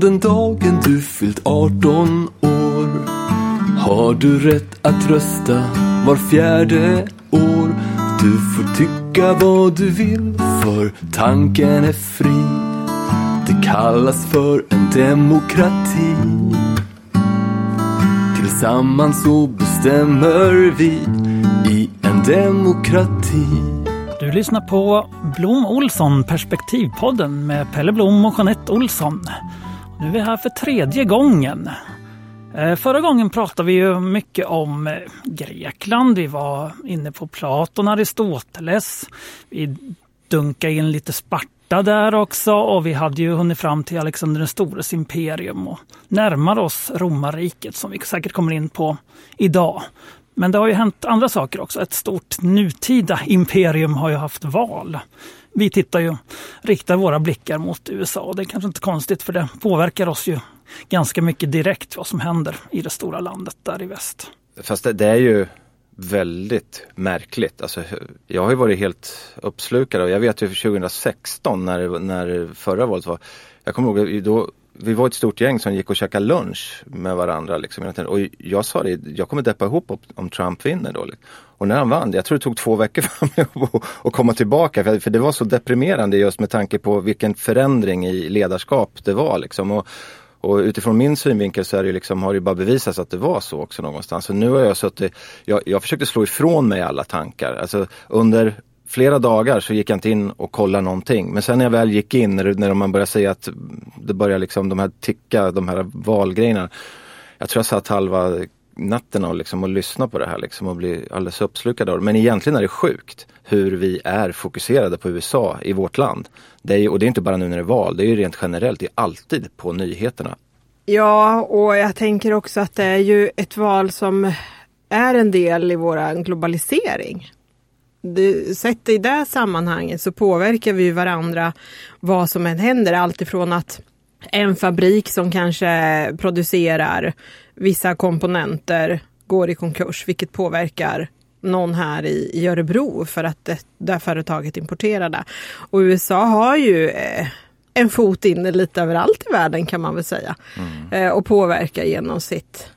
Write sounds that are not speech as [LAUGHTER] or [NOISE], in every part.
från den dagen du fyllt 18 år har du rätt att rösta var fjärde år. Du får tycka vad du vill för tanken är fri. Det kallas för en demokrati. Tillsammans så bestämmer vi i en demokrati. Du lyssnar på Blom Olsson Perspektivpodden med Pelle Blom och Jeanette Olsson. Nu är vi här för tredje gången. Eh, förra gången pratade vi ju mycket om eh, Grekland. Vi var inne på Platon, Aristoteles. Vi dunkade in lite Sparta där också och vi hade ju hunnit fram till Alexander den stores imperium och närmar oss romarriket som vi säkert kommer in på idag. Men det har ju hänt andra saker också. Ett stort nutida imperium har ju haft val. Vi tittar ju, riktar våra blickar mot USA och det är kanske inte konstigt för det påverkar oss ju ganska mycket direkt vad som händer i det stora landet där i väst. Fast det, det är ju väldigt märkligt. Alltså, jag har ju varit helt uppslukad och jag vet ju 2016 när, när förra valet var. Jag kommer ihåg då vi var ett stort gäng som gick och käkade lunch med varandra. Liksom, och jag sa det, jag kommer deppa ihop om Trump vinner då. Liksom. Och när han vann, jag tror det tog två veckor [LAUGHS] för mig att komma tillbaka. För, det var så deprimerande just med tanke på vilken förändring i ledarskap det var. Liksom. Och, och utifrån min synvinkel så är det liksom, har det bara bevisats att det var så också någonstans. Så nu har jag suttit, jag, jag försökte slå ifrån mig alla tankar. Alltså under flera dagar så gick jag inte in och kollade någonting. Men sen när jag väl gick in, när, när man börjar säga att det börjar liksom de här ticka, de här valgrejerna. Jag tror jag satt halva natten och, liksom, och lyssnade på det här liksom, och blev alldeles uppslukad av det. Men egentligen är det sjukt hur vi är fokuserade på USA i vårt land. Det är, och det är inte bara nu när det är val, det är ju rent generellt, det är alltid på nyheterna. Ja, och jag tänker också att det är ju ett val som är en del i vår globalisering det, sett i det sammanhanget så påverkar vi varandra vad som än händer. Alltifrån att en fabrik som kanske producerar vissa komponenter går i konkurs, vilket påverkar någon här i, i Örebro för att det, det företaget importerar det. Och USA har ju eh, en fot inne lite överallt i världen kan man väl säga. Mm. Eh, och påverkar genom sitt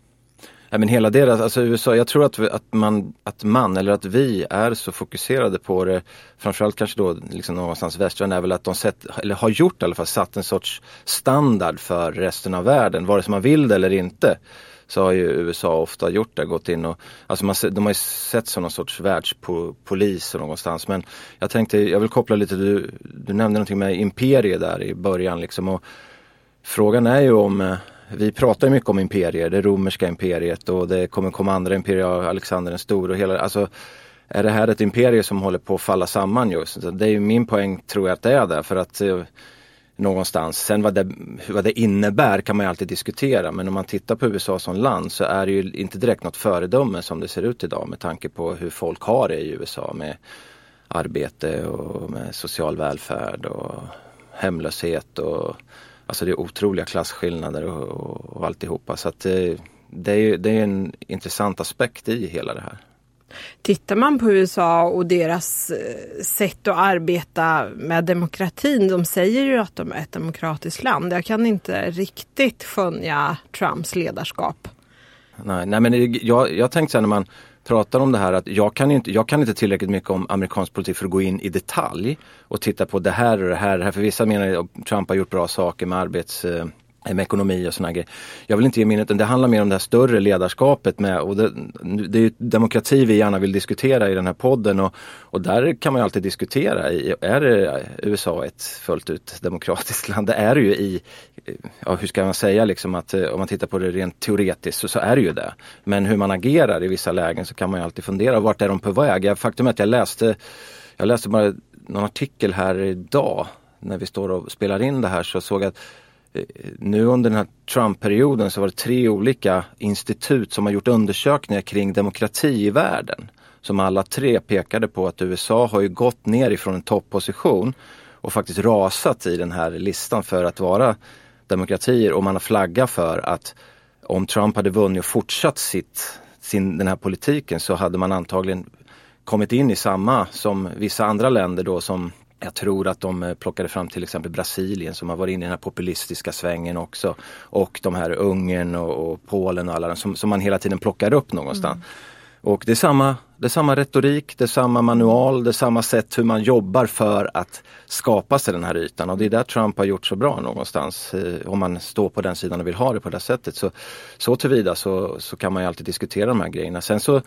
Ja, men hela deras, alltså USA, jag tror att, att, man, att man eller att vi är så fokuserade på det, framförallt kanske då liksom någonstans västvärlden är väl att de sett, eller har gjort i alla fall, satt en sorts standard för resten av världen, vare sig man vill det eller inte. Så har ju USA ofta gjort det, gått in och, alltså man, de har ju sett som någon sorts världspolis någonstans. Men jag tänkte, jag vill koppla lite, du, du nämnde någonting med imperier där i början liksom. Och frågan är ju om eh, vi pratar mycket om imperier, det romerska imperiet och det kommer komma andra imperier, Alexander den store och hela, alltså är det här ett imperium som håller på att falla samman just? Det är ju min poäng tror jag att det är det för att eh, någonstans. Sen vad det, vad det innebär kan man ju alltid diskutera men om man tittar på USA som land så är det ju inte direkt något föredöme som det ser ut idag med tanke på hur folk har det i USA med arbete och med social välfärd och hemlöshet och Alltså det är otroliga klasskillnader och, och, och alltihopa. Så att det, det, är, det är en intressant aspekt i hela det här. Tittar man på USA och deras eh, sätt att arbeta med demokratin, de säger ju att de är ett demokratiskt land. Jag kan inte riktigt skönja Trumps ledarskap. Nej, nej men jag, jag tänkte så här när man pratar om det här att jag kan, inte, jag kan inte tillräckligt mycket om amerikansk politik för att gå in i detalj och titta på det här och det här. Det här. För vissa menar att Trump har gjort bra saker med arbets eh, med ekonomi och sådana grejer. Jag vill inte ge mig in utan det handlar mer om det här större ledarskapet med och det, det är ju demokrati vi gärna vill diskutera i den här podden och, och där kan man ju alltid diskutera. Är USA ett fullt ut demokratiskt land? Det är det ju i, ja, hur ska man säga liksom att eh, om man tittar på det rent teoretiskt så, så är det ju det. Men hur man agerar i vissa lägen så kan man ju alltid fundera, vart är de på väg? Faktum är att jag läste, jag läste bara någon artikel här idag när vi står och spelar in det här så såg jag att nu under den här Trump-perioden så var det tre olika institut som har gjort undersökningar kring demokrati i världen. Som alla tre pekade på att USA har ju gått ner ifrån en topposition och faktiskt rasat i den här listan för att vara demokratier och man har flaggat för att om Trump hade vunnit och fortsatt sitt, sin, den här politiken så hade man antagligen kommit in i samma som vissa andra länder då som jag tror att de eh, plockade fram till exempel Brasilien som har varit inne i den här populistiska svängen också. Och de här Ungern och, och Polen och alla de som, som man hela tiden plockar upp någonstans. Mm. Och det är, samma, det är samma retorik, det är samma manual, det är samma sätt hur man jobbar för att skapa sig den här ytan. Och det är där Trump har gjort så bra någonstans. Eh, om man står på den sidan och vill ha det på det sättet. Så, så tillvida så, så kan man ju alltid diskutera de här grejerna. Sen så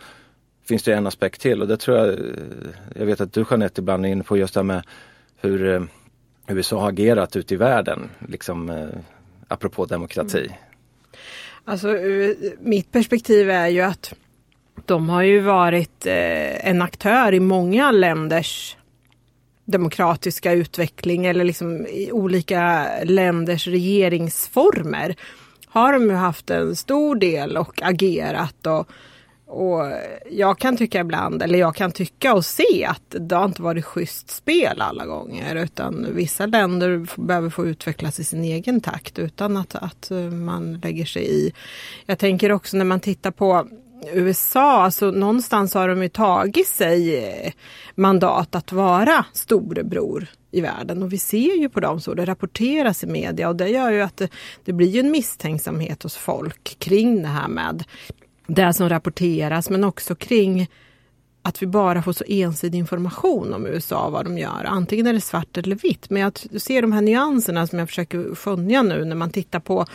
finns det en aspekt till och det tror jag, eh, jag vet att du Jeanette ibland är inne på just det här med hur eh, USA har agerat ute i världen, liksom eh, apropå demokrati. Mm. Alltså mitt perspektiv är ju att de har ju varit en aktör i många länders demokratiska utveckling eller liksom i olika länders regeringsformer har de ju haft en stor del och agerat och och jag kan tycka ibland, eller jag kan tycka och se att det har inte varit schysst spel alla gånger utan vissa länder behöver få utvecklas i sin egen takt utan att, att eh, man lägger sig i. Jag tänker också när man tittar på USA, alltså någonstans har de ju tagit sig eh, mandat att vara storebror i världen och vi ser ju på dem så, det rapporteras i media och det gör ju att det, det blir en misstänksamhet hos folk kring det här med det som rapporteras men också kring att vi bara får så ensidig information om USA, vad de gör. Antingen är det svart eller vitt. Men jag ser de här nyanserna som jag försöker skönja nu när man tittar på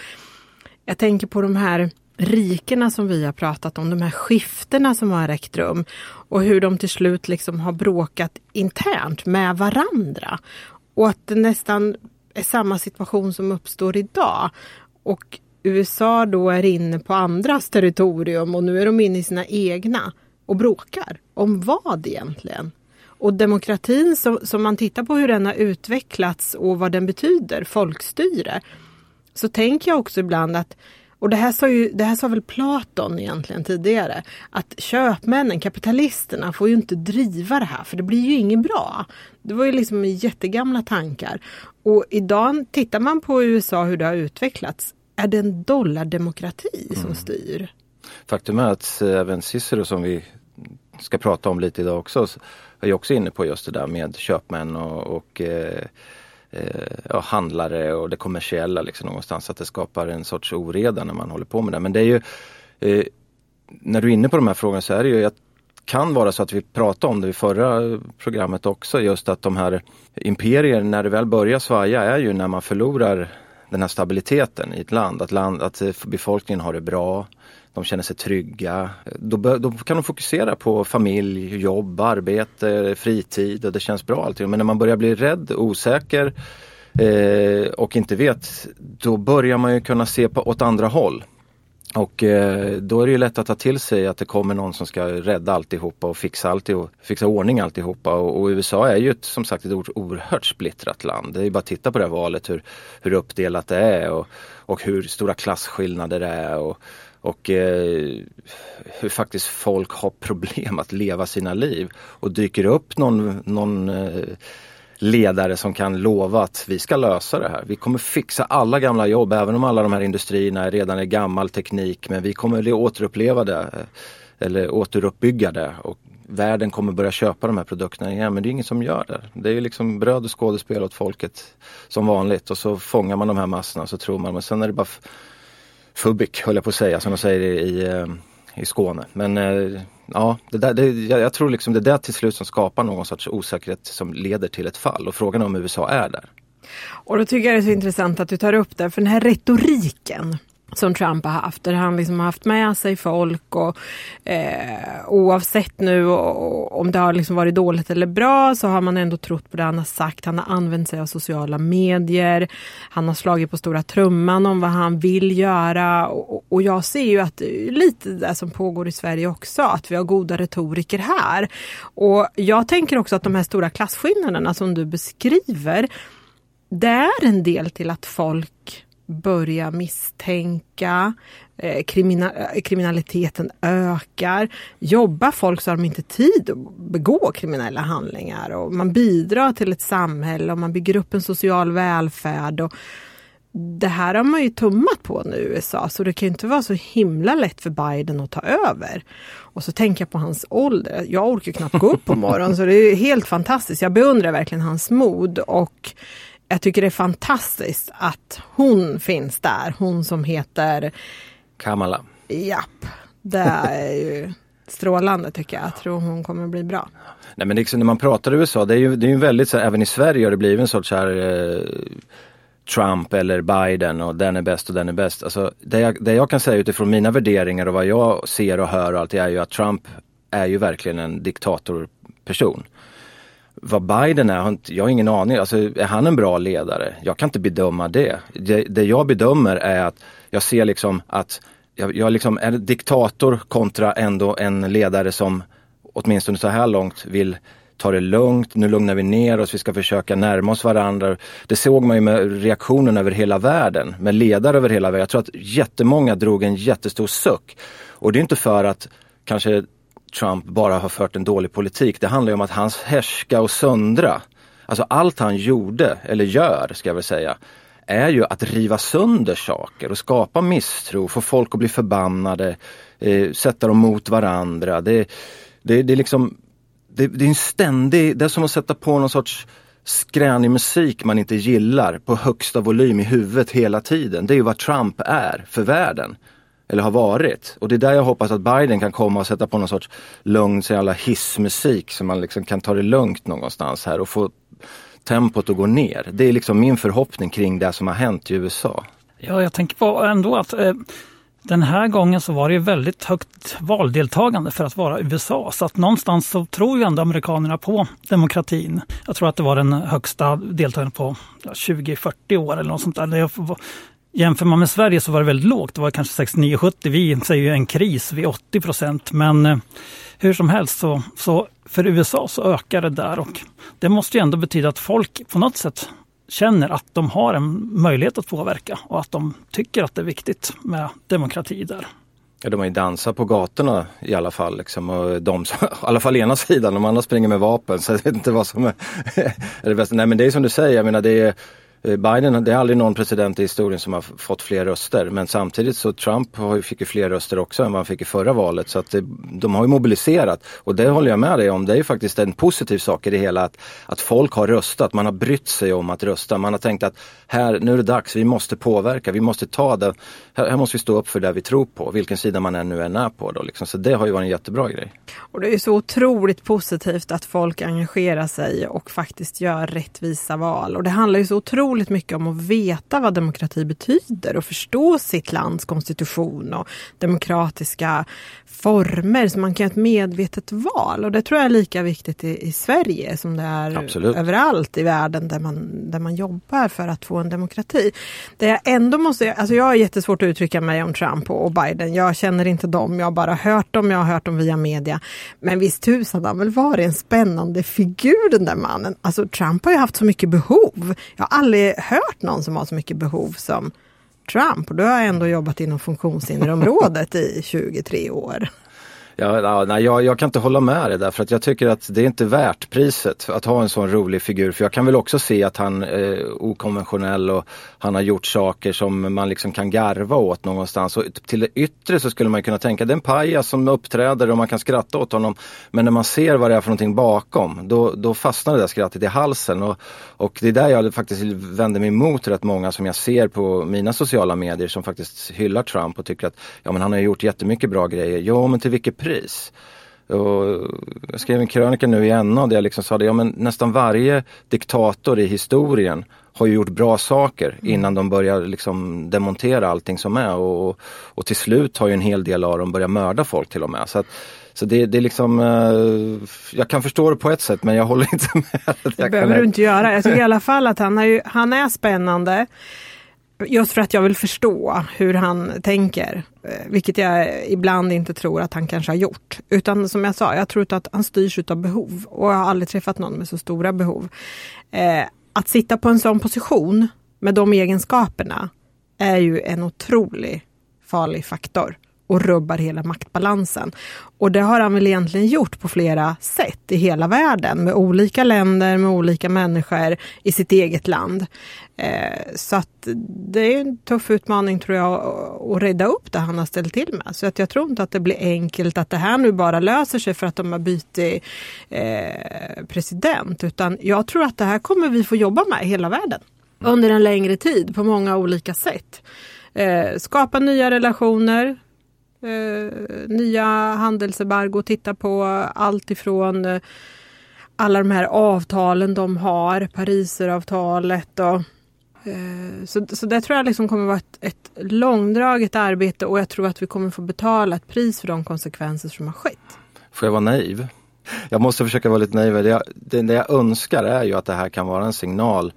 jag tänker på de här rikena som vi har pratat om, de här skiftena som har ägt rum och hur de till slut liksom har bråkat internt med varandra. Och att det nästan är samma situation som uppstår idag. Och USA då är inne på andras territorium och nu är de inne i sina egna och bråkar. Om vad egentligen? Och demokratin som, som man tittar på hur den har utvecklats och vad den betyder, folkstyre, så tänker jag också ibland att och det här, sa ju, det här sa väl Platon egentligen tidigare. Att köpmännen, kapitalisterna får ju inte driva det här för det blir ju inget bra. Det var ju liksom jättegamla tankar. Och idag tittar man på USA hur det har utvecklats. Är det en dollardemokrati som mm. styr? Faktum är att även Cicero som vi ska prata om lite idag också är ju också inne på just det där med köpmän och, och eh, eh, ja, handlare och det kommersiella liksom någonstans. Att det skapar en sorts oreda när man håller på med det. Men det är ju eh, När du är inne på de här frågorna så är det ju att kan vara så att vi pratade om det i förra programmet också, just att de här imperier när det väl börjar svaja är ju när man förlorar den här stabiliteten i ett land, att, land, att eh, befolkningen har det bra, de känner sig trygga. Då, då, kan de fokusera på familj, jobb, arbete, fritid och det känns bra allting. Men när man börjar bli rädd, osäker eh, och inte vet, då börjar man ju kunna se på, åt andra håll. Och eh, då är det ju lätt att ta till sig att det kommer någon som ska rädda alltihopa och fixa, alltihop, fixa ordning alltihopa. Och, och USA är ju ett, som sagt ett oerhört splittrat land. Det är ju bara att titta på det här valet hur, hur uppdelat det är och, och hur stora klasskillnader det är. Och, och eh, hur faktiskt folk har problem att leva sina liv. Och dyker upp någon, någon eh, ledare som kan lova att vi ska lösa det här. Vi kommer fixa alla gamla jobb, även om alla de här industrierna redan är gammal teknik. Men vi kommer återuppleva det eh, eller återuppbygga det och världen kommer börja köpa de här produkterna igen. Men det är ingen som gör det. Det är liksom bröd och skådespel åt folket som vanligt och så fångar man de här massorna så tror man, men sen är det bara fubbik höll jag på att säga som de säger i, eh, i, Skåne. Men eh, ja, det där, det, jag, jag, tror liksom det är det till slut som skapar någon sorts osäkerhet som leder till ett fall och frågan är om USA är där. Och då tycker jag det är så intressant att du tar upp det, för den här retoriken som Trump har haft, där han liksom har haft med sig folk och eh, oavsett nu och, om det har liksom varit dåligt eller bra så har man ändå trott på det han har sagt. Han har använt sig av sociala medier. Han har slagit på stora trumman om vad han vill göra och, och jag ser ju att det är lite det som pågår i Sverige också, att vi har goda retoriker här. Och jag tänker också att de här stora klasskillnaderna som du beskriver, det är en del till att folk börja misstänka, eh, krimina eh, kriminaliteten ökar. Jobbar folk så har de inte tid att begå kriminella handlingar och man bidrar till ett samhälle och man bygger upp en social välfärd. Och det här har man ju tummat på nu i USA så det kan ju inte vara så himla lätt för Biden att ta över. Och så tänker jag på hans ålder. Jag orkar knappt gå upp på morgonen så det är helt fantastiskt. Jag beundrar verkligen hans mod och jag tycker det är fantastiskt att hon finns där. Hon som heter Kamala. Japp, det är ju strålande tycker jag. Jag tror hon kommer bli bra. Nej men liksom när man pratar USA, det är ju, det är ju väldigt så här, även i Sverige har det blivit en sorts här eh, Trump eller Biden och den är bäst och den är bäst. Alltså, det, jag, det jag kan säga utifrån mina värderingar och vad jag ser och hör och allt är ju att Trump är ju verkligen en diktatorperson. Vad Biden är, jag har ingen aning. Alltså, är han en bra ledare? Jag kan inte bedöma det. Det, det jag bedömer är att jag ser liksom att jag, jag liksom är diktator kontra ändå en ledare som åtminstone så här långt vill ta det lugnt, nu lugnar vi ner oss, vi ska försöka närma oss varandra. Det såg man ju med reaktionen över hela världen, med ledare över hela världen. Jag tror att jättemånga drog en jättestor suck. Och det är inte för att kanske Trump bara har fört en dålig politik. Det handlar ju om att hans härska och söndra, alltså allt han gjorde, eller gör ska jag väl säga, är ju att riva sönder saker och skapa misstro, få folk att bli förbannade, eh, sätta dem mot varandra. Det, det, det är liksom det, det, är en ständig, det är som att sätta på någon sorts skränig musik man inte gillar på högsta volym i huvudet hela tiden. Det är ju vad Trump är för världen. Eller har varit. Och det är där jag hoppas att Biden kan komma och sätta på någon sorts lugn, så jävla hissmusik så man liksom kan ta det lugnt någonstans här och få tempot att gå ner. Det är liksom min förhoppning kring det som har hänt i USA. Ja, jag tänker på ändå att eh, den här gången så var det väldigt högt valdeltagande för att vara USA. Så att någonstans så tror ju ändå amerikanerna på demokratin. Jag tror att det var den högsta deltagandet på 20-40 år eller något sånt där. Jämför man med Sverige så var det väldigt lågt. Det var kanske 69-70. Vi säger ju en kris vid 80 procent. Men eh, hur som helst så, så för USA så ökar det där och det måste ju ändå betyda att folk på något sätt känner att de har en möjlighet att påverka och att de tycker att det är viktigt med demokrati där. Ja, de har ju dansat på gatorna i alla fall. Liksom, och de, [LAUGHS] I alla fall ena sidan, de andra springer med vapen. Så jag vet inte vad som är, [LAUGHS] är det bästa. Nej men det är som du säger, jag menar det är Eh, Biden, det är aldrig någon president i historien som har fått fler röster men samtidigt så Trump fick ju fler röster också än vad han fick i förra valet så att det, de har ju mobiliserat och det håller jag med dig om. Det är ju faktiskt en positiv sak i det hela att, att folk har röstat, man har brytt sig om att rösta. Man har tänkt att här, nu är det dags, vi måste påverka, vi måste ta det. Här, här måste vi stå upp för det vi tror på, vilken sida man ännu än är på. Då, liksom. Så det har ju varit en jättebra grej. Och det är så otroligt positivt att folk engagerar sig och faktiskt gör rättvisa val. Och det handlar ju så otroligt otroligt mycket om att veta vad demokrati betyder och förstå sitt lands konstitution och demokratiska former så man kan göra ett medvetet val. Och det tror jag är lika viktigt i, i Sverige som det är Absolut. överallt i världen där man, där man jobbar för att få en demokrati. Det jag ändå måste, alltså jag har jättesvårt att uttrycka mig om Trump och Biden. Jag känner inte dem, jag har bara hört dem, jag har hört dem via media. Men visst tusan har väl varit en spännande figur den där mannen. Alltså Trump har ju haft så mycket behov. Jag har aldrig hört någon som har så mycket behov som Trump. Och då har jag ändå jobbat inom funktionshinderområdet i 23 år. Ja, nej, jag, jag, kan inte hålla med dig där för att jag tycker att det är inte värt priset att ha en sån rolig figur. För jag kan väl också se att han är okonventionell och han har gjort saker som man liksom kan garva åt någonstans. Och till det yttre så skulle man kunna tänka det är en pajas som uppträder och man kan skratta åt honom. Men när man ser vad det är för någonting bakom då, då fastnar det där skrattet i halsen. Och, och det är där jag faktiskt vänder mig emot rätt många som jag ser på mina sociala medier som faktiskt hyllar Trump och tycker att ja, men han har gjort jättemycket bra grejer. Ja men till vilket pris? Och jag skrev en krönika nu i NA där jag liksom sa det, ja men nästan varje diktator i historien har ju gjort bra saker mm. innan de börjar liksom demontera allting som är och, och till slut har ju en hel del av dem börjat mörda folk till och med. Så, att, så det, det är liksom, eh, jag kan förstå det på ett sätt men jag håller inte med. [LAUGHS] Det behöver du inte göra. Jag tycker i alla fall att han, är, ju, han är spännande. Just för att jag vill förstå hur han tänker, eh, vilket jag ibland inte tror att han kanske har gjort. Utan som jag sa, jag tror inte att han styrs av behov och jag har aldrig träffat någon med så stora behov. Eh, att sitta på en sån position med de egenskaperna är ju en otrolig farlig faktor och rubbar hela maktbalansen. Och det har han väl egentligen gjort på flera sätt i hela världen med olika länder, med olika människor i sitt eget land. Eh, så att det är en tuff utmaning tror jag att rädda upp det han har ställt till med. Så att jag tror inte att det blir enkelt att det här nu bara löser sig för att de har bytt eh, president. Utan jag tror att det här kommer vi få jobba med i hela världen under en längre tid på många olika sätt. Eh, skapa nya relationer, eh, nya handelsembargo, titta på allt ifrån eh, alla de här avtalen de har, Pariseravtalet och eh, så, så det tror jag liksom kommer vara ett, ett långdraget arbete och jag tror att vi kommer få betala ett pris för de konsekvenser som har skett. Får jag vara naiv? Jag måste försöka vara lite naiv. Det jag, det, det jag önskar är ju att det här kan vara en signal.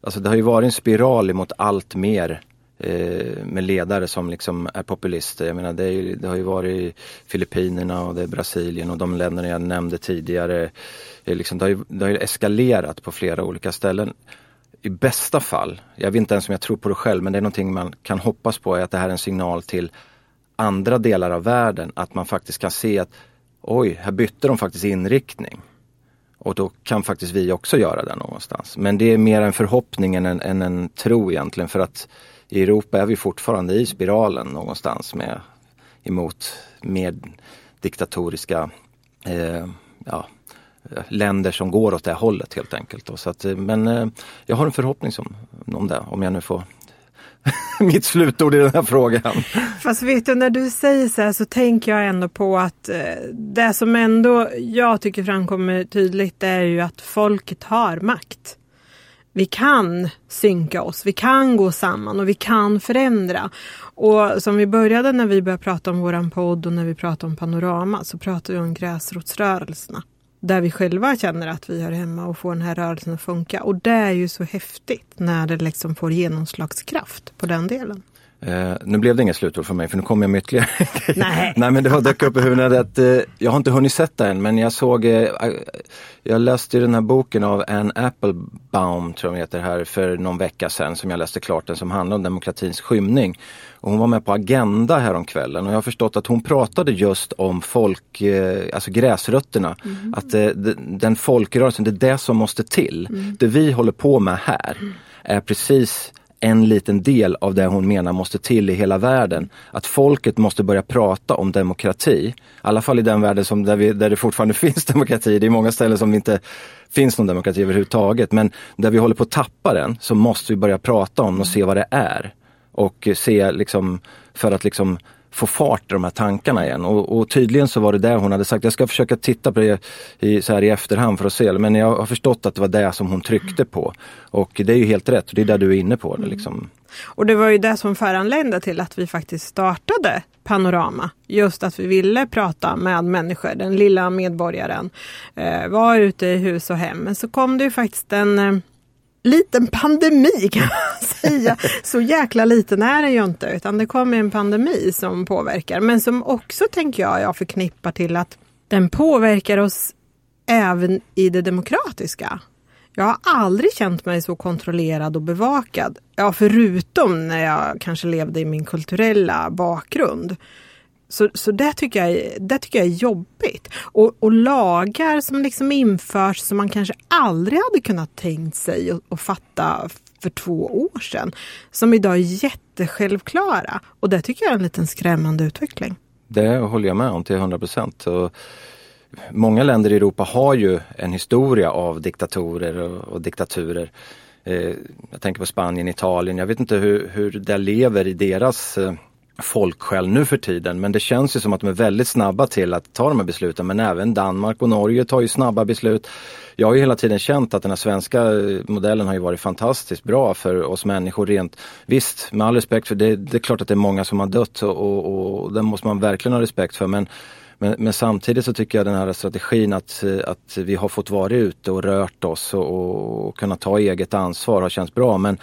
Alltså det har ju varit en spiral emot allt mer Eh, med ledare som liksom är populister. Jag menar det, är, det, har ju varit Filippinerna och det är Brasilien och de länderna jag nämnde tidigare. Det, liksom, det, har ju, det har ju eskalerat på flera olika ställen. I bästa fall, jag vet inte ens om jag tror på det själv, men det är någonting man kan hoppas på är att det här är en signal till andra delar av världen att man faktiskt kan se att oj, här bytte de faktiskt inriktning. Och då kan faktiskt vi också göra det någonstans. Men det är mer en förhoppning än en, än en tro egentligen för att i Europa är vi fortfarande i spiralen någonstans med emot mer diktatoriska eh, ja, länder som går åt det hållet helt enkelt. Så att, eh, men eh, jag har en förhoppning som, om det, om jag nu får [LAUGHS] mitt slutord i den här frågan. Fast vet du, när du säger så här så tänker jag ändå på att eh, det som ändå jag tycker framkommer tydligt är ju att folket har makt vi kan synka oss, vi kan gå samman och vi kan förändra. Och som vi började när vi började prata om våran podd och när vi pratade om Panorama så pratade vi om gräsrotsrörelserna. Där vi själva känner att vi hör hemma och får den här rörelsen att funka. Och det är ju så häftigt när det liksom får genomslagskraft på den delen. Uh, nu blev det inga slutord för mig för nu kommer jag med ytterligare [LAUGHS] Nej. Nej men det var dök upp i huvudet att uh, jag har inte hunnit sätta än men jag såg, uh, jag läste den här boken av Anne Applebaum tror jag heter här för någon vecka sedan som jag läste klart den som handlar om demokratins skymning. Och hon var med på Agenda häromkvällen och jag har förstått att hon pratade just om folk, alltså gräsrötterna. Mm. Att den folkrörelsen, det är det som måste till. Mm. Det vi håller på med här är precis en liten del av det hon menar måste till i hela världen. Att folket måste börja prata om demokrati. I alla fall i den världen som, där, vi, där det fortfarande [LAUGHS] finns demokrati. Det är många ställen som inte finns någon demokrati överhuvudtaget. Men där vi håller på att tappa den så måste vi börja prata om och se vad det är. Och se liksom, för att liksom få fart i de här tankarna igen. Och, och, tydligen så var det det hon hade sagt. Jag ska försöka titta på det i, så här i efterhand för att se. Men jag har förstått att det var det som hon tryckte på. Och det är ju helt rätt. Det är där du är inne på det. Liksom. Och det var ju det som föranledde till att vi faktiskt startade Panorama. Just att vi ville prata med människor, den lilla medborgaren. Eh, var ute i hus och hem. Men så kom det ju faktiskt en eh, liten pandemi kan man [LAUGHS] säga. Så jäkla liten är den ju inte utan det kommer en pandemi som påverkar men som också tänker jag jag förknippar till att den påverkar oss även i det demokratiska. Jag har aldrig känt mig så kontrollerad och bevakad. Ja, förutom när jag kanske levde i min kulturella bakgrund. Så, så det, tycker jag, det tycker jag är jobbigt. Och, och lagar som liksom införs som man kanske aldrig hade kunnat tänkt sig och, och fatta för två år sedan. Som idag är jättesjälvklara. Och det tycker jag är en liten skrämmande utveckling. Det håller jag med om till 100 procent. Många länder i Europa har ju en historia av diktatorer och, och diktaturer. Eh, jag tänker på Spanien, Italien. Jag vet inte hur, hur det lever i deras eh, folksjäl nu för tiden. Men det känns ju som att de är väldigt snabba till att ta de här besluten. Men även Danmark och Norge tar ju snabba beslut. Jag har ju hela tiden känt att den här svenska eh, modellen har ju varit fantastiskt bra för oss människor rent. Visst, med all respekt för det, det är klart att det är många som har dött och, och, och den måste man verkligen ha respekt för. Men men, men, samtidigt så tycker jag den här strategin att, eh, att vi har fått vara ute och rört oss och, och kunna ta eget ansvar har känts bra. Men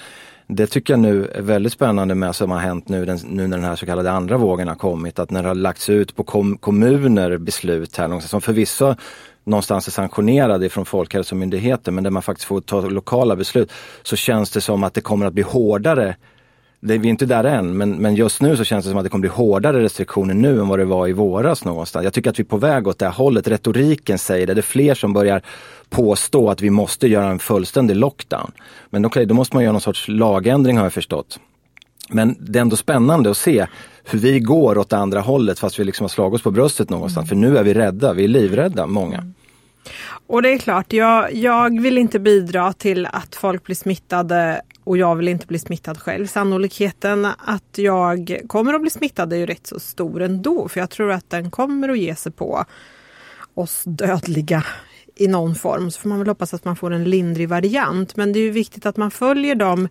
det tycker jag nu är väldigt spännande med som har hänt nu, den, nu när den här så kallade andra vågen har kommit. Att när det har lagts ut på kom, kommuner beslut här som förvisso någonstans är sanktionerade från Folkhälsomyndigheten men där man faktiskt får ta lokala beslut så känns det som att det kommer att bli hårdare det, vi är inte där än, men, men just nu så känns det som att det kommer bli hårdare restriktioner nu än vad det var i våras någonstans. Jag tycker att vi är på väg åt det här hållet. Retoriken säger det. Det är fler som börjar påstå att vi måste göra en fullständig lockdown. Men okej, okay, då måste man göra någon sorts lagändring har jag förstått. Men det är ändå spännande att se hur vi går åt det andra hållet fast vi liksom har slagit oss på bröstet någonstans. Mm. För nu är vi rädda, vi är livrädda, många. Mm. Och det är klart, jag, jag vill inte bidra till att folk blir smittade och jag vill inte bli smittad själv. Sannolikheten att jag kommer att bli smittad är ju rätt så stor ändå. För jag tror att den kommer att ge sig på oss dödliga i någon form. Så får man väl hoppas att man får en lindrig variant. Men det är ju viktigt att man följer de,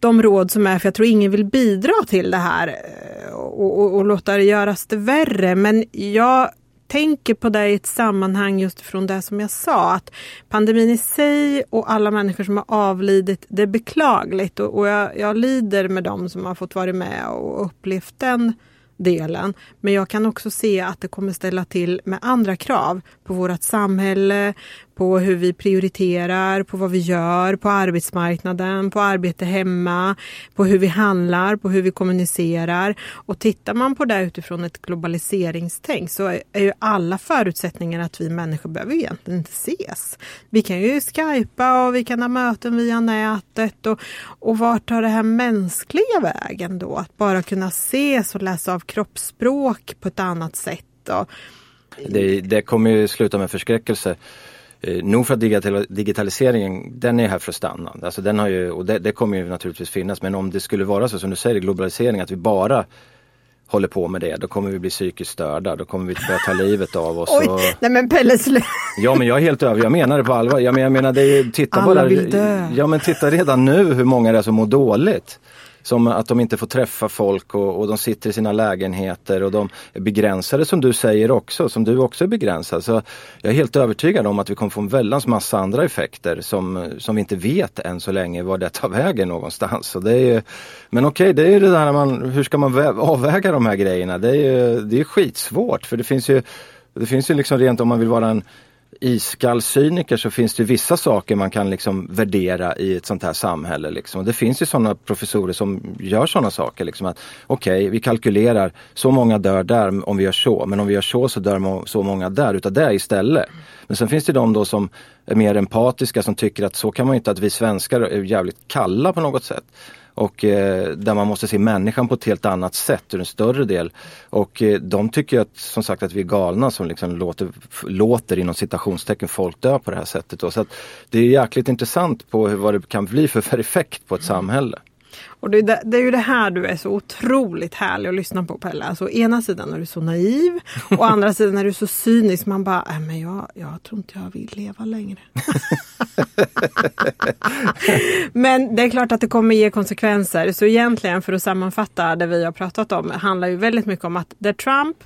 de råd som är, för jag tror ingen vill bidra till det här eh, och, och, och låta det göras det värre. Men jag tänker på det i ett sammanhang just från det som jag sa. Att pandemin i sig och alla människor som har avlidit, det är beklagligt. Och, och jag, jag lider med dem som har fått vara med och upplevt den delen. Men jag kan också se att det kommer ställa till med andra krav på vårt samhälle, på hur vi prioriterar, på vad vi gör på arbetsmarknaden, på arbete hemma, på hur vi handlar, på hur vi kommunicerar. Och tittar man på det utifrån ett globaliseringstänk så är ju alla förutsättningar att vi människor behöver egentligen inte ses. Vi kan ju skypa och vi kan ha möten via nätet och, och vart tar det här mänskliga vägen då? Att bara kunna ses och läsa av kroppsspråk på ett annat sätt. Då. det, det kommer ju sluta med förskräckelse. Eh, nog för att digital, digitaliseringen, den är här för att stanna. Alltså den har ju, och det, det, kommer ju naturligtvis finnas men om det skulle vara så som du säger, globalisering, att vi bara håller på med det, då kommer vi bli psykiskt störda. Då kommer vi börja ta livet av oss. Oj, och... nej men Pelle slu... Ja men jag är helt över, jag menar det på allvar. Jag menar, jag menar det är, titta Alla bara. vill dö. Ja men titta redan nu hur många det är som mår dåligt. Som att de inte får träffa folk och, och, de sitter i sina lägenheter och de är begränsade som du säger också, som du också är begränsad. Så jag är helt övertygad om att vi kommer få en väldans massa andra effekter som, som vi inte vet än så länge var det tar vägen någonstans. Så det är, men okej, okay, det är ju det där man, hur ska man avväga de här grejerna? Det är, det är skitsvårt för det finns ju det finns ju liksom rent om man vill vara en iskall cyniker så finns det vissa saker man kan liksom värdera i ett sånt här samhälle. Liksom. Det finns ju sådana professorer som gör sådana saker. Liksom att Okej, okay, vi kalkylerar så många dör där om vi gör så, men om vi gör så så dör så många där utav det istället. Men sen finns det de då som är mer empatiska som tycker att så kan man inte, att vi svenskar är jävligt kalla på något sätt och eh, där man måste se människan på ett helt annat sätt ur en större del. Och eh, de tycker att, som sagt att vi är galna som liksom låter, låter inom citationstecken folk dö på det här sättet. Då. Så att det är jäkligt intressant på hur, vad det kan bli för, för effekt på ett samhälle. Och det, det, är ju det här du är så otroligt härlig att lyssna på Pelle. Alltså, å ena sidan är du så naiv och å [LAUGHS] andra sidan är du så cynisk. Man bara, äh, men jag, jag tror inte jag vill leva längre. [LAUGHS] men det är klart att det kommer ge konsekvenser. Så egentligen för att sammanfatta det vi har pratat om handlar ju väldigt mycket om att det Trump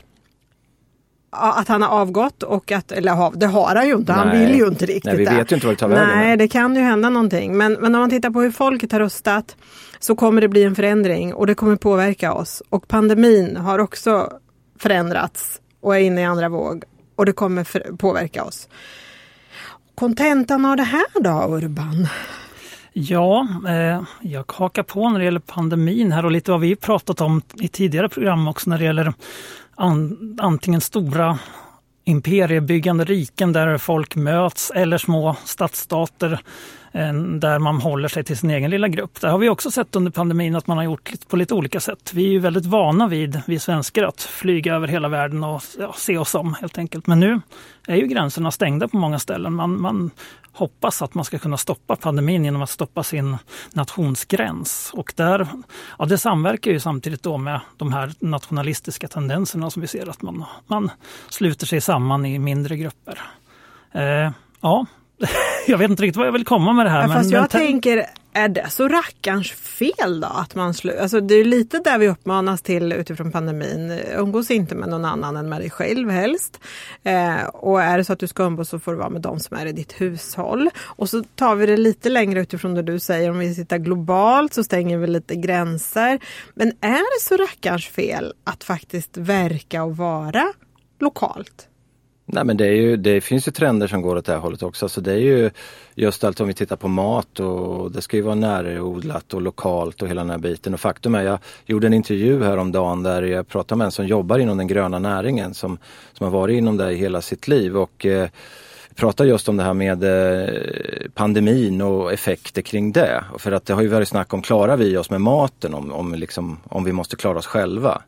att han har avgått och att, eller det har han ju inte, han vill ju inte riktigt Nej, vi vet ju inte vad det tar vägen. Nej, det kan ju hända någonting. Men, men om man tittar på hur folket har röstat så kommer det bli en förändring och det kommer påverka oss. Och pandemin har också förändrats och är inne i andra våg och det kommer påverka oss. Kontentan av det här då, Urban? Ja, eh, jag hakar på när det gäller pandemin här och lite vad vi pratat om i tidigare program också när det gäller an, antingen stora imperiebyggande riken där folk möts eller små stadsstater Eh, där man håller sig till sin egen lilla grupp. Det har vi också sett under pandemin att man har gjort på lite olika sätt. Vi är ju väldigt vana vid, vi svenskar, att flyga över hela världen och ja, se oss om helt enkelt. Men nu är ju gränserna stängda på många ställen. Man, man hoppas att man ska kunna stoppa pandemin genom att stoppa sin nationsgräns. Och där, ja, det samverkar ju samtidigt då med de här nationalistiska tendenserna som vi ser att man, man sluter sig samman i mindre grupper. Eh, ja, [LAUGHS] [LAUGHS] jag vet inte riktigt vad jag vill komma med det här. Ja, men, fast jag men, tänker, är det så rackarns fel då? Att man slu- alltså, det är lite där vi uppmanas till utifrån pandemin. Umgås inte med någon annan än med dig själv helst. Eh, och är det så att du ska umgås så får du vara med de som är i ditt hushåll. Och så tar vi det lite längre utifrån det du säger. Om vi sitter globalt så stänger vi lite gränser. Men är det så rackarns fel att faktiskt verka och vara lokalt? Nej men det, är ju, det finns ju trender som går åt det här hållet också. Så det är ju just allt om vi tittar på mat och det ska ju vara närodlat och lokalt och hela den här biten. Och faktum är, jag gjorde en intervju häromdagen där jag pratade med en som jobbar inom den gröna näringen som, som har varit inom det i hela sitt liv. Och eh, pratar just om det här med eh, pandemin och effekter kring det. För att det har ju varit snack om, klarar vi oss med maten om, om, liksom, om vi måste klara oss själva?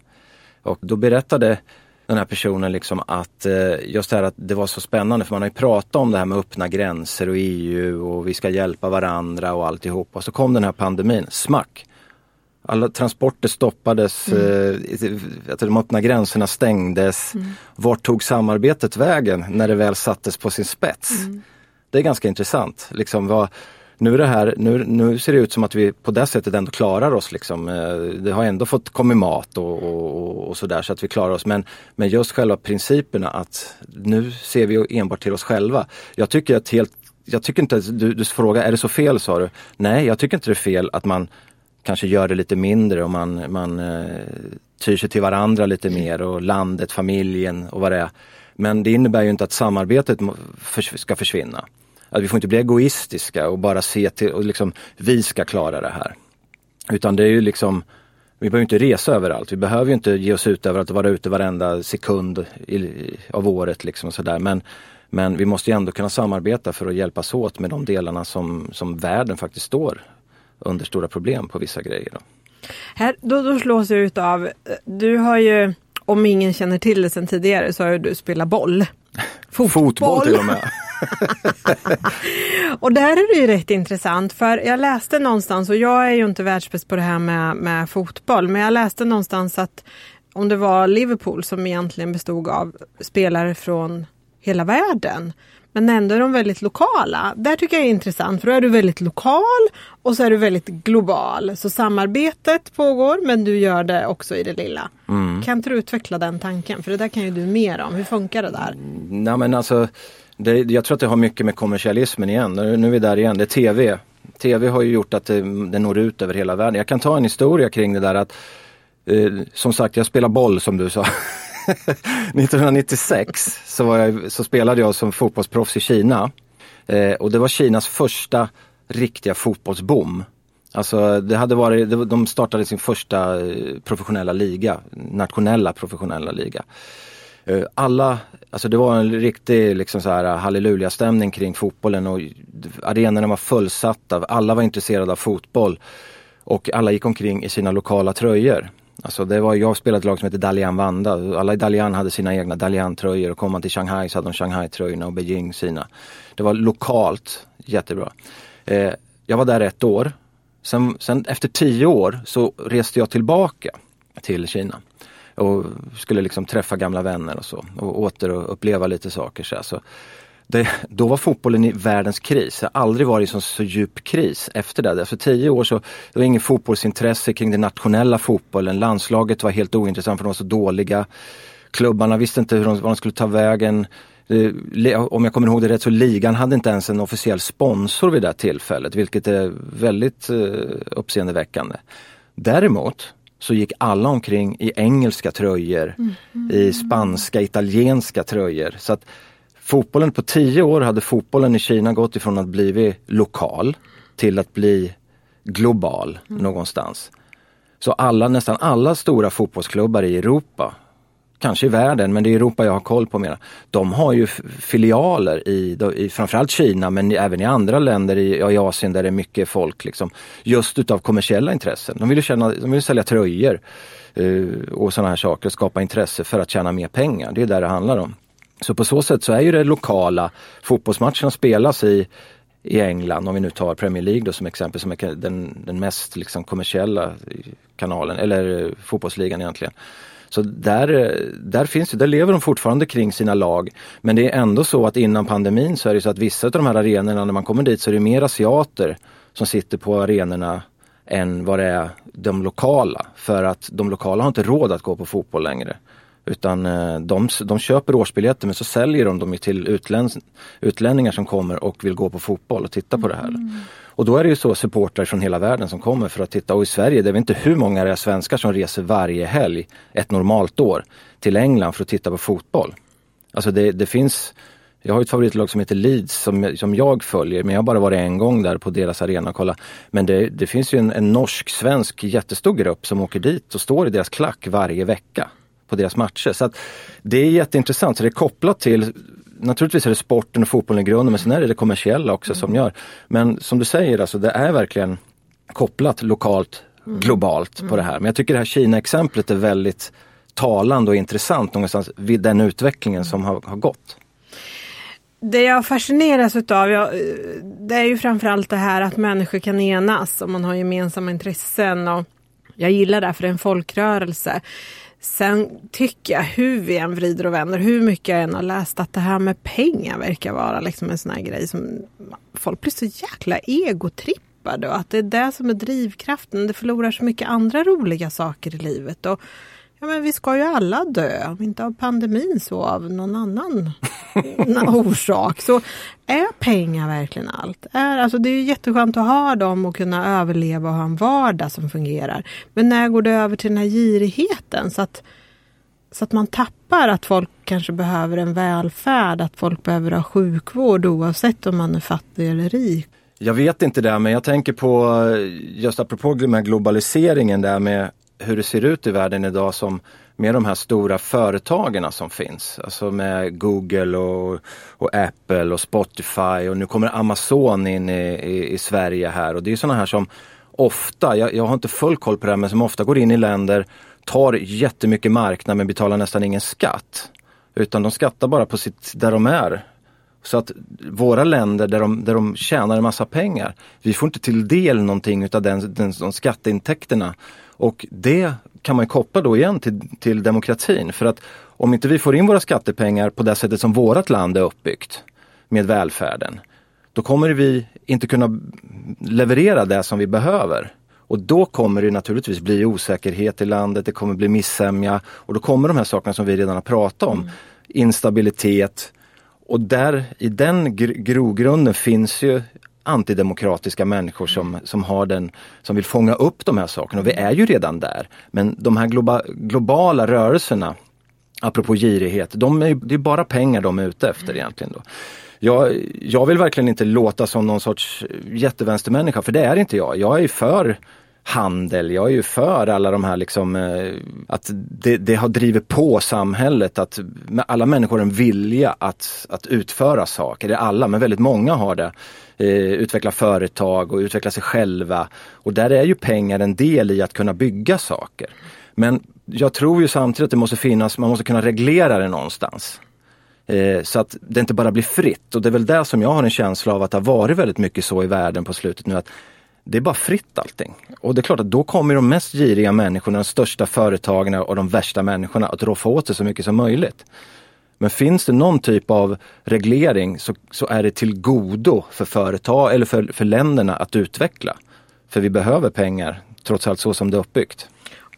Och då berättade den här personen liksom att eh, just det här att det var så spännande för man har ju pratat om det här med öppna gränser och EU och vi ska hjälpa varandra och alltihop. Och så kom den här pandemin, smack! Alla transporter stoppades, mm. eh, de öppna gränserna stängdes. Mm. Vart tog samarbetet vägen när det väl sattes på sin spets? Mm. Det är ganska intressant. Liksom vad, nu, är det här, nu, nu ser det ut som att vi på det sättet ändå klarar oss. Liksom. Eh, det har ändå fått komma mat och, och, och sådär så att vi klarar oss. Men, men just själva principerna att nu ser vi enbart till oss själva. Jag tycker att helt jag tycker inte, du, du frågar, är det så fel sa du? Nej, jag tycker inte det är fel att man kanske gör det lite mindre och man, man eh, tyr sig till varandra lite mer och landet, familjen och vad det är. Men det innebär ju inte att samarbetet ska försvinna. Att vi får inte bli egoistiska och bara se till och liksom vi ska klara det här. Utan det är ju liksom vi behöver inte resa överallt. Vi behöver inte ge oss ut över att vara ute varenda sekund i, av året. Liksom och sådär. Men, men vi måste ändå kunna samarbeta för att hjälpas åt med de delarna som, som världen faktiskt står under stora problem på vissa grejer. Då. Här, då, då slås jag ut av, du har ju, om ingen känner till det sedan tidigare, så har du spelat boll. Fotboll, Fotboll till och med. [LAUGHS] [LAUGHS] och där är det ju rätt intressant för jag läste någonstans, och jag är ju inte världsbäst på det här med, med fotboll, men jag läste någonstans att om det var Liverpool som egentligen bestod av spelare från hela världen. Men ändå är de väldigt lokala. Där tycker jag är intressant för då är du väldigt lokal och så är du väldigt global. Så samarbetet pågår men du gör det också i det lilla. Mm. Kan inte du utveckla den tanken? För det där kan ju du mer om. Hur funkar det där? Nej men alltså det, jag tror att det har mycket med kommersialismen igen. Nu, nu är vi där igen, det är TV. TV har ju gjort att det, det når ut över hela världen. Jag kan ta en historia kring det där att eh, som sagt, jag spelar boll som du sa. [LAUGHS] 1996 så, jag, så, spelade jag som fotbollsproffs i Kina. Eh, och det var Kinas första riktiga fotbollsboom. Alltså det hade varit, de startade sin första eh, professionella liga, nationella professionella liga. Eh, alla, alltså det var en riktig liksom så här halleluja-stämning kring fotbollen och arenorna var fullsatta, alla var intresserade av fotboll. Och alla gick omkring i sina lokala tröjor. Alltså det var, jag spelade ett lag som hette Dalian Vanda. Alla i Dalian hade sina egna Dalian-tröjor och kom man till Shanghai så hade de Shanghai-tröjorna och Beijing sina. Det var lokalt jättebra. Eh, jag var där ett år. Sen, sen efter tio år så reste jag tillbaka till Kina och skulle liksom träffa gamla vänner och så och återuppleva lite saker. Så, så det, då var fotbollen i världens kris. Det har aldrig varit så, så djup kris efter det. Efter tio år så det var ingen fotbollsintresse kring den nationella fotbollen. Landslaget var helt ointressant för de var så dåliga. Klubbarna visste inte hur de, vad de skulle ta vägen. Eh, om jag kommer ihåg det rätt så ligan hade inte ens en officiell sponsor vid det tillfället vilket är väldigt eh, uppseendeväckande. Däremot så gick alla omkring i engelska tröjor, mm. i spanska, italienska tröjor. Så att Fotbollen på tio år hade fotbollen i Kina gått ifrån att bli lokal till att bli global mm. någonstans. Så alla, nästan alla stora fotbollsklubbar i Europa, kanske i världen, men det är Europa jag har koll på mera. De har ju filialer i, i framförallt Kina men även i andra länder i, i Asien där det är mycket folk. Liksom, just utav kommersiella intressen. De vill, tjäna, de vill sälja tröjor eh, och sådana här saker, skapa intresse för att tjäna mer pengar. Det är där det handlar om. Så på så sätt så är ju det lokala, fotbollsmatcherna spelas i, i England, om vi nu tar Premier League då som exempel, som är den, den mest liksom kommersiella eh, kanalen, eller eh, fotbollsligan egentligen. Så där, eh, där finns där lever de fortfarande kring sina lag. Men det är ändå så att innan pandemin så är det så att vissa av de här arenorna, när man kommer dit så är det mer asiater som sitter på arenorna än vad det är de lokala. För att de lokala har inte råd att gå på fotboll längre. Utan eh, de, de köper årsbiljetter men så säljer de dem till utlän, utlänningar som kommer och vill gå på fotboll och titta på det här. Mm. Och då är det ju så supportrar från hela världen som kommer för att titta. Och i Sverige, det är inte hur många det är svenskar som reser varje helg ett normalt år till England för att titta på fotboll. Alltså det, det finns jag har ett favoritlag som heter Leeds som, som jag följer, men jag har bara varit en gång där på deras arena och kollat. Men det, det finns ju en, en norsk-svensk jättestor grupp som åker dit och står i deras klack varje vecka på deras matcher. Så att Det är jätteintressant, så det är kopplat till Naturligtvis är det sporten och fotbollen i grunden men sen är det det kommersiella också mm. som gör. Men som du säger, alltså, det är verkligen kopplat lokalt, mm. globalt på det här. Men jag tycker det här Kina-exemplet är väldigt talande och intressant någonstans vid den utvecklingen som har, har gått. Det jag fascineras utav, jag, det är ju framförallt det här att människor kan enas och man har gemensamma intressen. Och jag gillar det, för det är en folkrörelse. Sen tycker jag, hur vi än vrider och vänder, hur mycket jag än har läst, att det här med pengar verkar vara liksom en sån här grej som folk blir så jäkla egotrippade och att det är det som är drivkraften. Det förlorar så mycket andra roliga saker i livet. Och Ja, men vi ska ju alla dö, om inte av pandemin så av någon annan [LAUGHS] orsak. Så är pengar verkligen allt? Är, alltså det är jätteskönt att ha dem och kunna överleva och ha en vardag som fungerar. Men när går det över till den här girigheten så att, så att man tappar att folk kanske behöver en välfärd, att folk behöver ha sjukvård oavsett om man är fattig eller rik? Jag vet inte det, men jag tänker på just apropå med globaliseringen där med hur det ser ut i världen idag som med de här stora företagen som finns. Alltså med Google och, och, Apple och Spotify och nu kommer Amazon in i, i, i Sverige här och det är sådana här som ofta, jag, jag, har inte full koll på det här, men som ofta går in i länder, tar jättemycket marknad men betalar nästan ingen skatt. Utan de skattar bara på sitt, där de är. Så att våra länder där de, där de tjänar en massa pengar, vi får inte till del någonting utav den, den, de skatteintäkterna och det kan man koppla då igen till, till demokratin. För att om inte vi får in våra skattepengar på det sättet som vårt land är uppbyggt med välfärden, då kommer vi inte kunna leverera det som vi behöver. Och då kommer det naturligtvis bli osäkerhet i landet, det kommer bli missämja och då kommer de här sakerna som vi redan har pratat om. Mm. Instabilitet. Och där i den gr grogrunden finns ju antidemokratiska människor som, som, har den, som vill fånga upp de här sakerna. Och vi är ju redan där. Men de här globa, globala rörelserna, apropå girighet, de är, det är bara pengar de är ute efter egentligen. Då. Jag, jag vill verkligen inte låta som någon sorts jättevänstermänniska, för det är inte jag. Jag är för handel. Jag är ju för alla de här liksom, eh, att det, det, har drivit på samhället att alla människor har en vilja att, att utföra saker. Det är alla, men väldigt många har det. Eh, utveckla företag och utveckla sig själva. Och där är ju pengar en del i att kunna bygga saker. Men jag tror ju samtidigt att det måste finnas, man måste kunna reglera det någonstans. Eh, så att det inte bara blir fritt och det är väl det som jag har en känsla av att det har varit väldigt mycket så i världen på slutet nu att det är bara fritt allting. Och det är klart att då kommer de mest giriga människorna, de största företagen och de värsta människorna att roffa åt sig så mycket som möjligt. Men finns det någon typ av reglering så, så är det till godo för företag eller för, för länderna att utveckla. För vi behöver pengar, trots allt så som det är uppbyggt.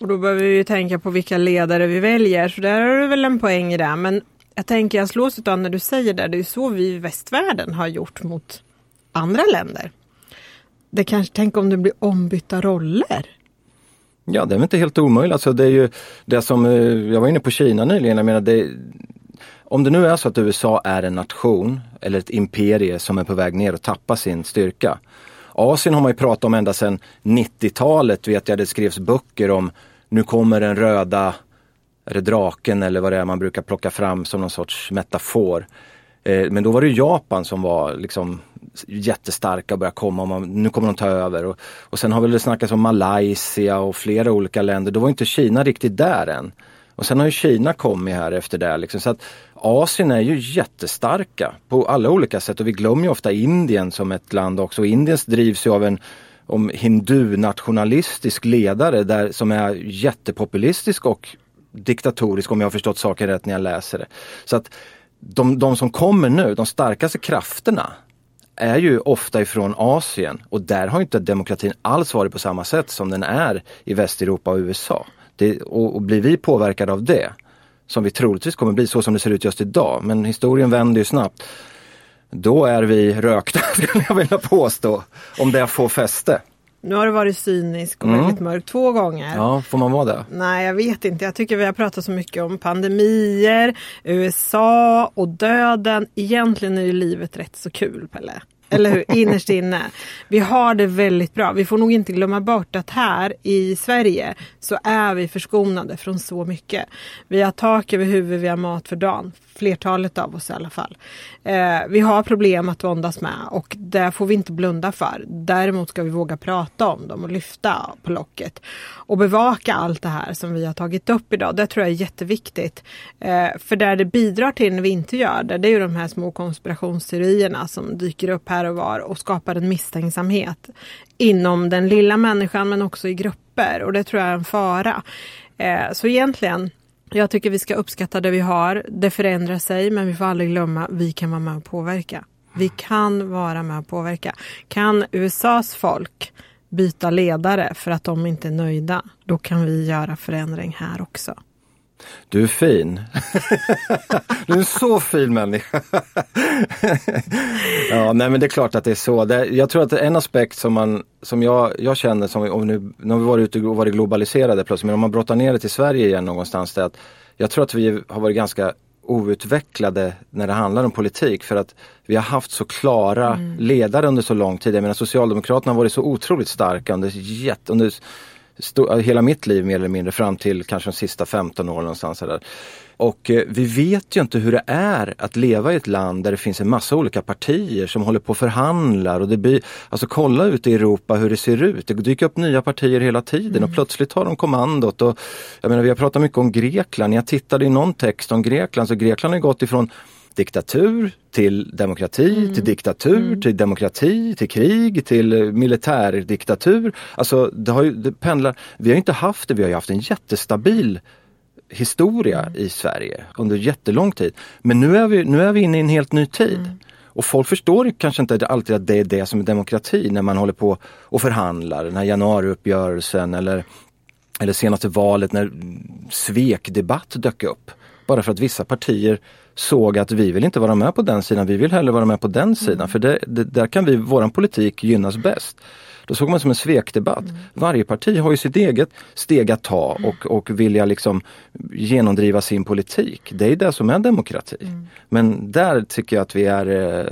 Och då behöver vi tänka på vilka ledare vi väljer, så där har du väl en poäng i det. Men jag tänker, jag slås av när du säger det, det är så vi i västvärlden har gjort mot andra länder. Det kanske, tänk om det blir ombytta roller? Ja, det är väl inte helt omöjligt. Alltså, det är ju det som, eh, jag var inne på Kina nyligen, jag menar det, om det nu är så att USA är en nation eller ett imperie som är på väg ner och tappar sin styrka. Asien har man ju pratat om ända sedan 90-talet, vet jag det skrevs böcker om nu kommer den röda, är det draken eller vad det är man brukar plocka fram som någon sorts metafor. Eh, men då var det Japan som var liksom jättestarka och började komma och man, nu kommer de ta över. Och, och sen har väl det snackats om Malaysia och flera olika länder. Då var inte Kina riktigt där än. Och sen har ju Kina kommit här efter det. Liksom. Så att Asien är ju jättestarka på alla olika sätt och vi glömmer ju ofta Indien som ett land också. Och Indien drivs ju av en om hindu-nationalistisk ledare där, som är jättepopulistisk och diktatorisk om jag har förstått saken rätt när jag läser det. Så att de, de som kommer nu, de starkaste krafterna, är ju ofta ifrån Asien och där har inte demokratin alls varit på samma sätt som den är i Västeuropa och USA. Det, och, och blir vi påverkade av det, som vi troligtvis kommer bli så som det ser ut just idag, men historien vänder ju snabbt. Då är vi rökta, [LAUGHS] skulle jag vilja påstå, om det får fäste. Nu har det varit cynisk och Mm. väldigt mörk två gånger. Ja, får man vara det? Nej, jag vet inte. Jag tycker vi har pratat så mycket om pandemier, USA och döden. Egentligen är ju livet rätt så kul, Pelle. Eller hur? Innerst inne. Vi har det väldigt bra. Vi får nog inte glömma bort att här i Sverige så är vi förskonade från så mycket. Vi har tak över huvudet, vi har mat för dagen. Flertalet av oss i alla fall. Eh, vi har problem att våndas med och det får vi inte blunda för. Däremot ska vi våga prata om dem och lyfta på locket. Och bevaka allt det här som vi har tagit upp idag. Det tror jag är jätteviktigt. Eh, för där det bidrar till när vi inte gör det, det är ju de här små konspirationsteorierna som dyker upp här och var och skapar en misstänksamhet inom den lilla människan men också i grupper. Och det tror jag är en fara. Eh, så egentligen jag tycker vi ska uppskatta det vi har. Det förändrar sig men vi får aldrig glömma vi kan vara med och påverka. Vi kan vara med och påverka. Kan USAs folk byta ledare för att de inte är nöjda, då kan vi göra förändring här också. Du är fin. du är en så fin människa. ja, nej men det är klart att det är så. Det, jag tror att en aspekt som, man, som jag, jag känner, som, om nu, nu har vi varit ute och varit globaliserade plötsligt, men om man brottar ner det till Sverige igen någonstans, det är att jag tror att vi har varit ganska outvecklade när det handlar om politik för att vi har haft så klara Mm. ledare under så lång tid. Jag menar Socialdemokraterna har varit så otroligt starka under, jätte, under hela mitt liv mer eller mindre fram till kanske de sista 15 åren någonstans. Där. Och eh, vi vet ju inte hur det är att leva i ett land där det finns en massa olika partier som håller på och förhandlar. Och det blir, alltså kolla ut i Europa hur det ser ut. Det dyker upp nya partier hela tiden och plötsligt tar de kommandot. Och, jag menar, vi har pratat mycket om Grekland. Jag tittade i någon text om Grekland så Grekland har gått ifrån diktatur till demokrati, till diktatur, till demokrati, till krig, till eh, militärdiktatur. Alltså det har ju, det pendlar. Vi har inte haft det, vi har ju haft en jättestabil historia i Sverige under jättelång tid. Men nu är vi, nu är vi inne i en helt ny tid. Och folk förstår kanske inte alltid att det är det som är demokrati när man håller på och förhandlar, den här januariuppgörelsen eller, eller senaste valet när svekdebatt dök upp. Bara för att vissa partier såg att vi vill inte vara med på den sidan, vi vill hellre vara med på den sidan. För det, det, där kan vi, våran politik gynnas bäst. Då såg man som en svekdebatt. Varje parti har ju sitt eget steg att ta och, och vilja liksom genomdriva sin politik. Det är det som är demokrati. Men där tycker jag att vi är, eh,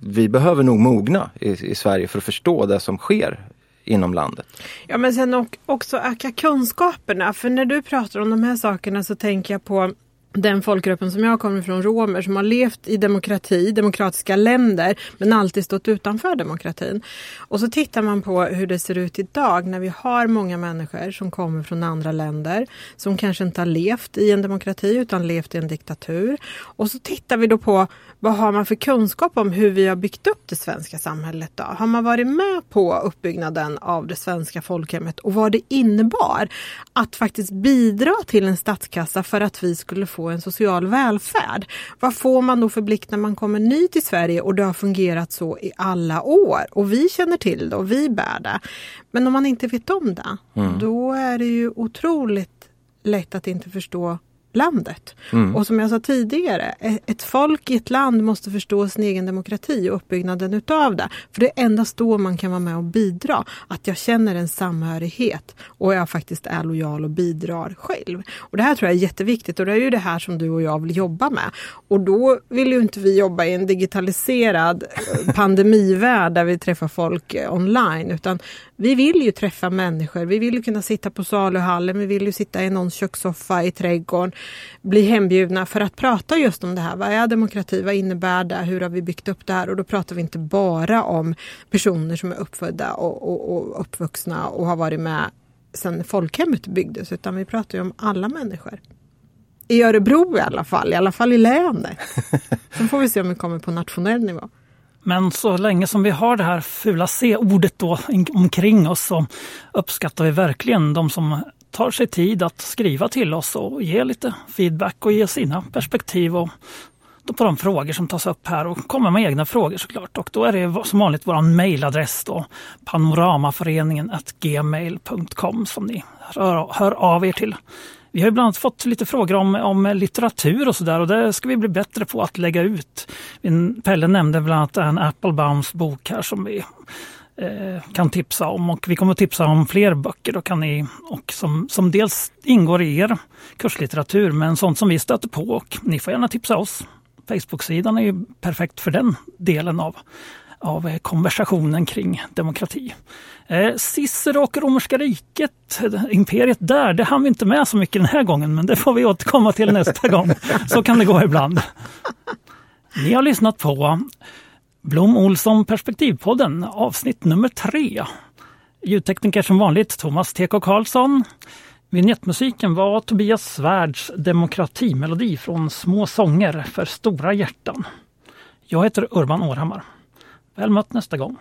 vi behöver nog mogna i, i Sverige för att förstå det som sker inom landet. Ja men sen också öka kunskaperna. För när du pratar om de här sakerna så tänker jag på den folkgruppen som jag kommer från, romer, som har levt i demokrati, demokratiska länder, men alltid stått utanför demokratin. Och så tittar man på hur det ser ut idag när vi har många människor som kommer från andra länder, som kanske inte har levt i en demokrati utan levt i en diktatur. Och så tittar vi då på vad har man för kunskap om hur vi har byggt upp det svenska samhället då? Har man varit med på uppbyggnaden av det svenska folkhemmet och vad det innebar att faktiskt bidra till en statskassa för att vi skulle få en social välfärd? Vad får man då för blick när man kommer ny till Sverige och det har fungerat så i alla år och vi känner till det och vi bär det. Men om man inte vet om det, då är det ju otroligt lätt att inte förstå landet. Och som jag sa tidigare, e- ett folk i ett land måste förstå sin egen demokrati och uppbyggnaden utav det. För det är endast då man kan vara med och bidra. Att jag känner en samhörighet och jag faktiskt är lojal och bidrar själv. Och det här tror jag är jätteviktigt och det är ju det här som du och jag vill jobba med. Och då vill ju inte vi jobba i en digitaliserad eh, pandemivärld där vi träffar folk eh, online utan vi vill ju träffa människor. Vi vill ju kunna sitta på saluhallen, vi vill ju sitta i någons kökssoffa i trädgården, bli hembjudna för att prata just om det här. Vad är demokrati? Vad innebär det? Hur har vi byggt upp det här? Och då pratar vi inte bara om personer som är uppfödda och, och, och uppvuxna och har varit med sedan folkhemmet byggdes, utan vi pratar ju om alla människor. I Örebro i alla fall, i alla fall i länet. [LAUGHS] Sen får vi se om vi kommer på nationell nivå. Men så länge som vi har det här fula C-ordet då omkring oss så uppskattar vi verkligen de som tar sig tid att skriva till oss och ge lite feedback och ge sina perspektiv och då på de frågor som tas upp här och komma med egna frågor såklart. Och då är det som vanligt vår mejladress då panoramaföreningen gmail.com som ni hör av er till. Vi har ibland fått lite frågor om, om litteratur och sådär och det ska vi bli bättre på att lägga ut. Pelle nämnde bland annat en Applebaums bok här som vi eh, kan tipsa om och vi kommer att tipsa om fler böcker då kan ni, och som, som dels ingår i er kurslitteratur men sånt som vi stöter på och ni får gärna tipsa oss. Facebook-sidan är ju perfekt för den delen av, av eh, konversationen kring demokrati. Eh, Cicero och romerska riket, eh, imperiet där, det hann vi inte med så mycket den här gången men det får vi återkomma till nästa gång. Så kan det gå ibland. Ni har lyssnat på Blom Olsson Perspektivpodden avsnitt nummer tre. Ljudtekniker som vanligt Thomas TK Karlsson. Vignettmusiken var Tobias Svärds demokratimelodi från Små sånger för stora hjärtan. Jag heter Urban Århammar. Väl mött nästa gång.